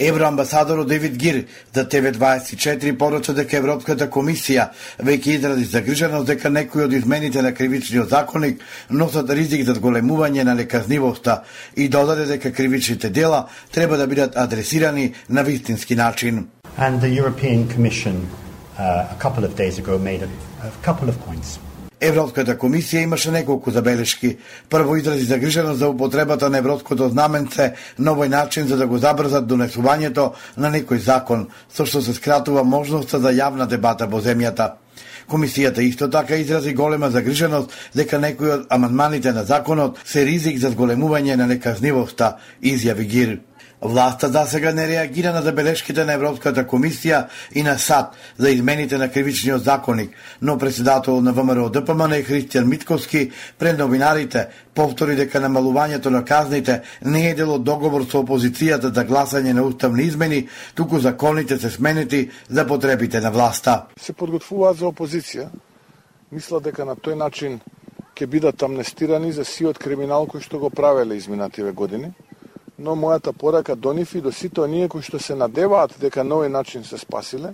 Евроамбасадорот Девид Гир за ТВ24 порача дека Европската комисија веќе изрази загриженост дека некои од измените на кривичниот законник носат ризик за зголемување на неказнивоста и додаде дека кривичните дела треба да бидат адресирани на вистински начин. And the European Commission uh, a couple of days ago made a, a couple of points. Европската комисија имаше неколку забелешки. Прво изрази загриженост за употребата на европското знаменце на овој начин за да го забрзат донесувањето на некој закон, со што се скратува можноста за јавна дебата во земјата. Комисијата исто така изрази голема загриженост дека некои од амандманите на законот се ризик за зголемување на неказнивоста, изјави Гир. Власта за сега не реагира на забелешките на Европската комисија и на САД за измените на кривичниот законник, но председател на ВМРО ДПМН Христијан Митковски пред новинарите повтори дека намалувањето на казните не е дел од договор со опозицијата за гласање на уставни измени, туку законите се сменети за потребите на власта. Се подготвуваат за опозиција. Мисла дека на тој начин ќе бидат амнестирани за сиот криминал кој што го правеле изминативе години но мојата порака до нив и до сите оние кои што се надеваат дека на овој начин се спасиле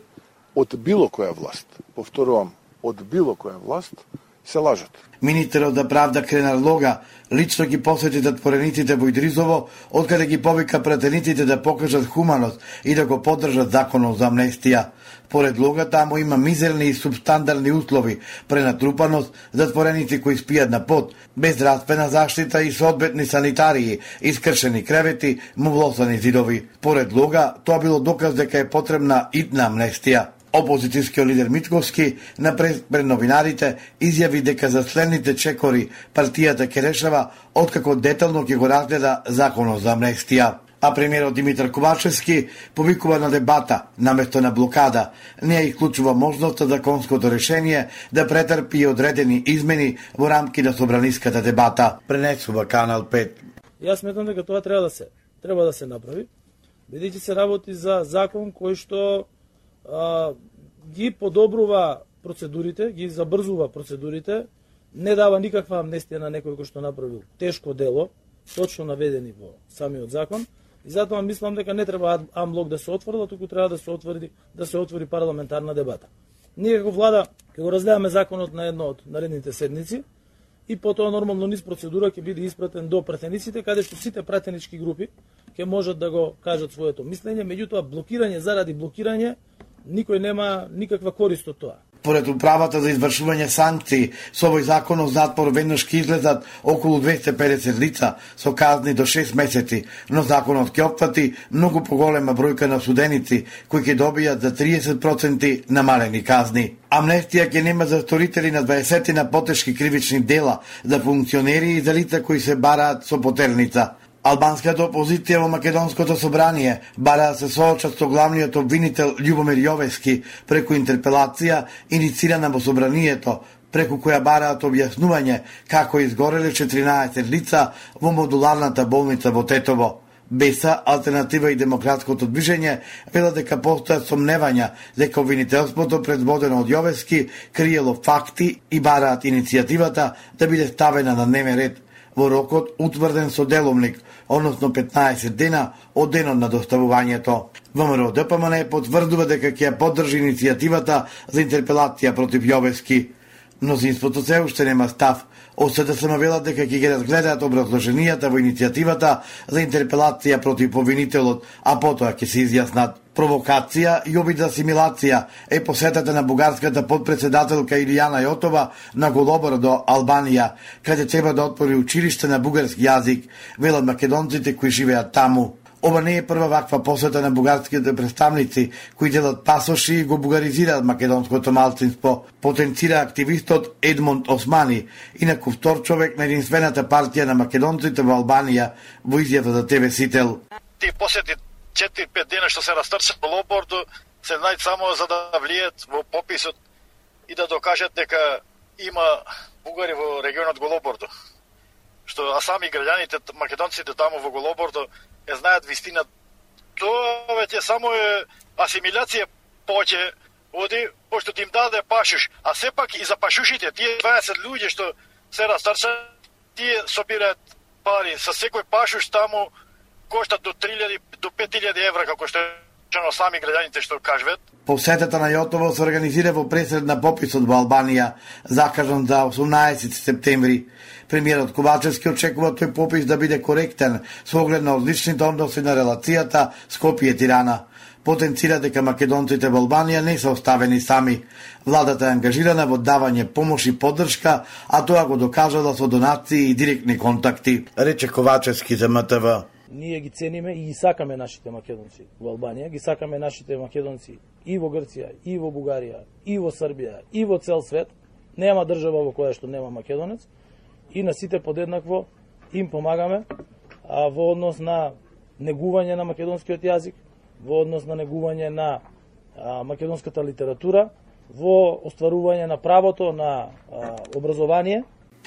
од било која власт. Повторувам, од било која власт се лажат. Министерот за правда Кренар Лога лично ги посети затворениците во Идризово, откаде ги повика пратениците да покажат хуманост и да го поддржат законот за амнестија. Поред Лога таму има мизерни и субстандарни услови, пренатрупаност, затвореници кои спијат на пот, без здравствена заштита и соодветни санитарии, искршени кревети, мувлосани зидови. Поред Лога, тоа било доказ дека е потребна итна амнестија. Опозицијскиот лидер Митковски на пред новинарите изјави дека за следните чекори партијата ќе решава откако детално ќе го разгледа законот за амнестија а премиерот Димитар Ковачевски повикува на дебата наместо на блокада. Не ја исклучува можноста законското решение да претрпи одредени измени во рамки на собраниската дебата, пренесува Канал 5. Јас сметам дека тоа треба да се треба да се направи, бидејќи се работи за закон кој што а, ги подобрува процедурите, ги забрзува процедурите, не дава никаква амнестија на некој кој што направил тешко дело, точно наведени во самиот закон, и затоа мислам дека не треба амблок да се отворила, туку треба да се отвори да се отвори парламентарна дебата. Ние како влада ќе го разгледаме законот на едно од наредните седници и потоа нормално низ процедура ќе биде испратен до пратениците, каде што сите пратенички групи ќе можат да го кажат своето мислење, меѓутоа блокирање заради блокирање никој нема никаква корист од тоа. Поред управата за извршување санкции, со овој законов затвор веднаш ќе излезат околу 250 лица со казни до 6 месеци, но законот ќе опфати многу поголема бројка на суденици кои ќе добијат за 30% намалени казни. Амнестија ќе нема за сторители на 20 на потешки кривични дела, за функционери и за лица кои се бараат со потерница. Албанската опозиција во Македонското собрание бара да се соочат со главниот обвинител Љубомир Јовески преку интерпелација иницирана во собранието, преку која бараат објаснување како изгореле 14 лица во модуларната болница во Тетово. Беса, Алтернатива и Демократското движење велат дека постојат сомневања дека обвинителството предводено од Јовески криело факти и бараат иницијативата да биде ставена на дневен ред во рокот утврден со деловник, односно 15 дена од денот на доставувањето. ВМРО ДПМН потврдува дека ќе поддржи иницијативата за интерпелација против Јовески. Мнозинството се уште нема став. ОСДСМ велат дека ќе ги разгледаат образложенијата во иницијативата за интерпелација против повинителот, а потоа ќе се изјаснат провокација и обид за асимилација е посетата на бугарската подпредседателка Илијана Јотова на Голобор до Албанија, каде треба да отвори училиште на бугарски јазик, велат македонците кои живеат таму. Ова не е прва ваква посета на бугарските представници кои делат пасоши и го бугаризираат македонското малцинство, потенцира активистот Едмонд Османи, инаку втор човек на единствената партија на македонците во Албанија во изјава за ТВ Сител. Ти посети 4-5 дена што се растрча во лобордо, се најд само за да влијат во пописот и да докажат дека има бугари во регионот Голобордо. Што а сами граѓаните македонците таму во Голобордо е знаат вистина. Тоа веќе само е асимилација поќе оди, пошто ти им даде да пашуш, а сепак и за пашушите, тие 20 луѓе што се растарча, тие собираат пари, со секој пашуш таму кошта до 3000 до 5000 евра како што речено сами граѓаните што кажуват. Посетата на Јотово се организира во пресред на пописот во Албанија, закажан за 18 септември. Премиерот Ковачевски очекува тој попис да биде коректен со оглед на одличните односи на релацијата Скопје-Тирана потенцира дека македонците во Албанија не се оставени сами. Владата е ангажирана во давање помош и поддршка, а тоа го докажала да со донации и директни контакти, рече Ковачевски за МТВ. Ние ги цениме и ги сакаме нашите македонци во Албанија, ги сакаме нашите македонци и во Грција, и во Бугарија, и во Србија, и во цел свет. Нема држава во која што нема македонец и на сите подеднакво им помагаме а, во однос на негување на македонскиот јазик, во однос на негување на а, македонската литература, во остварување на правото на а, образование.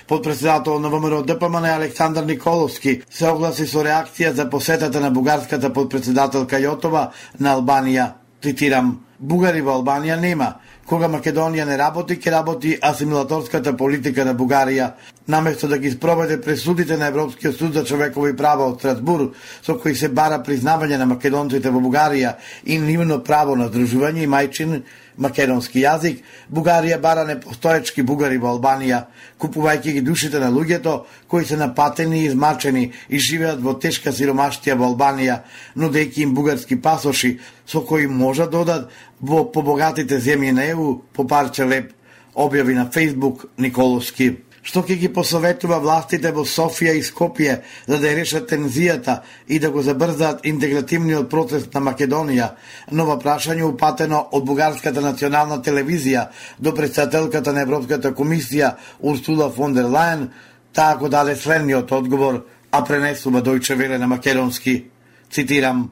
Подпредседател на ВМРО ДПМН Александар Николовски се огласи со реакција за посетата на бугарската подпредседателка Јотова на Албанија. Цитирам, Бугари во Албанија нема, Кога Македонија не работи, ќе работи асимилаторската политика на Бугарија, наместо да ги спроведе пресудите на Европскиот суд за човекови права од Страсбур, со кои се бара признавање на македонците во Бугарија и нивно право на здружување и мајчин македонски јазик, Бугарија бара непостоечки бугари во Албанија, купувајќи ги душите на луѓето кои се напатени и измачени и живеат во тешка сиромаштија во Албанија, нудејќи им бугарски пасоши со кои можат да одат во побогатите земји на него по парче леп, објави на Фейсбук Николовски што ќе ги посоветува властите во Софија и Скопје за да решат тензијата и да го забрзаат интегративниот процес на Македонија. Ново прашање упатено од Бугарската национална телевизија до председателката на Европската комисија Урсула фон дер Лајен, таа го даде следниот одговор, а пренесува Дојче Веле на македонски. Цитирам,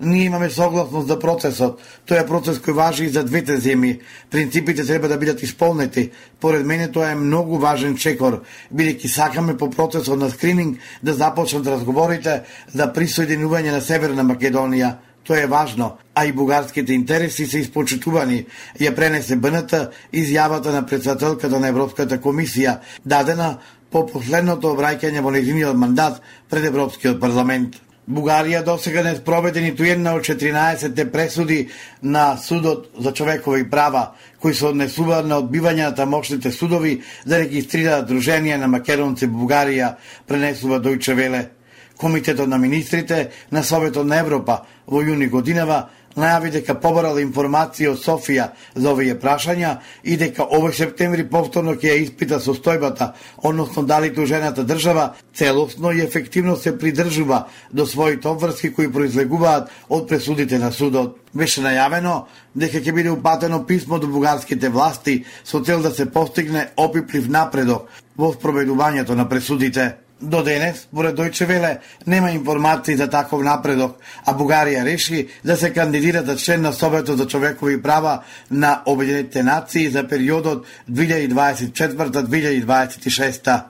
ние имаме согласност за процесот. Тоа е процес кој важи и за двете земји. Принципите треба да бидат исполнети. Поред мене тоа е многу важен чекор, бидејќи сакаме по процесот на скрининг да започнат разговорите за присоединување на Северна Македонија. Тоа е важно, а и бугарските интереси се испочитувани, ја пренесе БНТ изјавата на председателката на Европската комисија, дадена по последното обраќање во незиниот мандат пред Европскиот парламент. Бугарија досега не спроведе ниту една од 14 пресуди на Судот за човекови права, кои се однесуваат на одбивање на тамошните судови да регистрираат дружение на македонци Бугарија, пренесува Дојче Веле. Комитетот на министрите на Советот на Европа во јуни годинава најави дека побарала информација од Софија за овие прашања и дека овој септември повторно ќе ја испита состојбата, односно дали тужената држава целосно и ефективно се придржува до своите обврски кои произлегуваат од пресудите на судот. Беше најавено дека ќе биде упатено писмо до бугарските власти со цел да се постигне опиплив напредок во спроведувањето на пресудите. До денес, поред Дојче Веле, нема информации за таков напредок, а Бугарија реши да се кандидира за член на Советот за човекови права на Обединетите нации за периодот 2024-2026.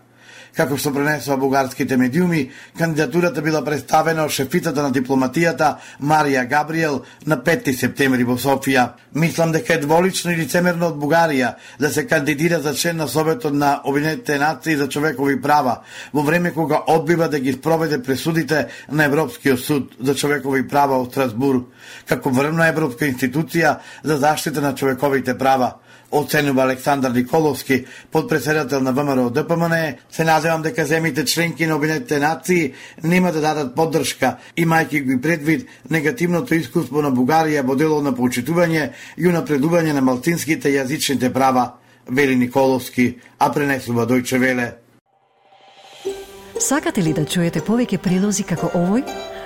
Како што пренесува бугарските медиуми, кандидатурата била представена од шефицата на дипломатијата Марија Габриел на 5 септември во Софија. Мислам дека е дволично и лицемерно од Бугарија да се кандидира за член на Советот на Обединетите нации за човекови права, во време кога одбива да ги спроведе пресудите на Европскиот суд за човекови права од Страсбур, како врвна европска институција за заштита на човековите права оценува Александар Николовски, подпредседател на ВМРО ДПМН, се надевам дека земите членки на Обединетите нации нема да дадат поддршка, имајќи ги предвид негативното искуство на Бугарија во дело на почитување и унапредување на малтинските јазичните права, вели Николовски, а пренесува Дојче Веле. Сакате ли да чуете повеќе прилози како овој?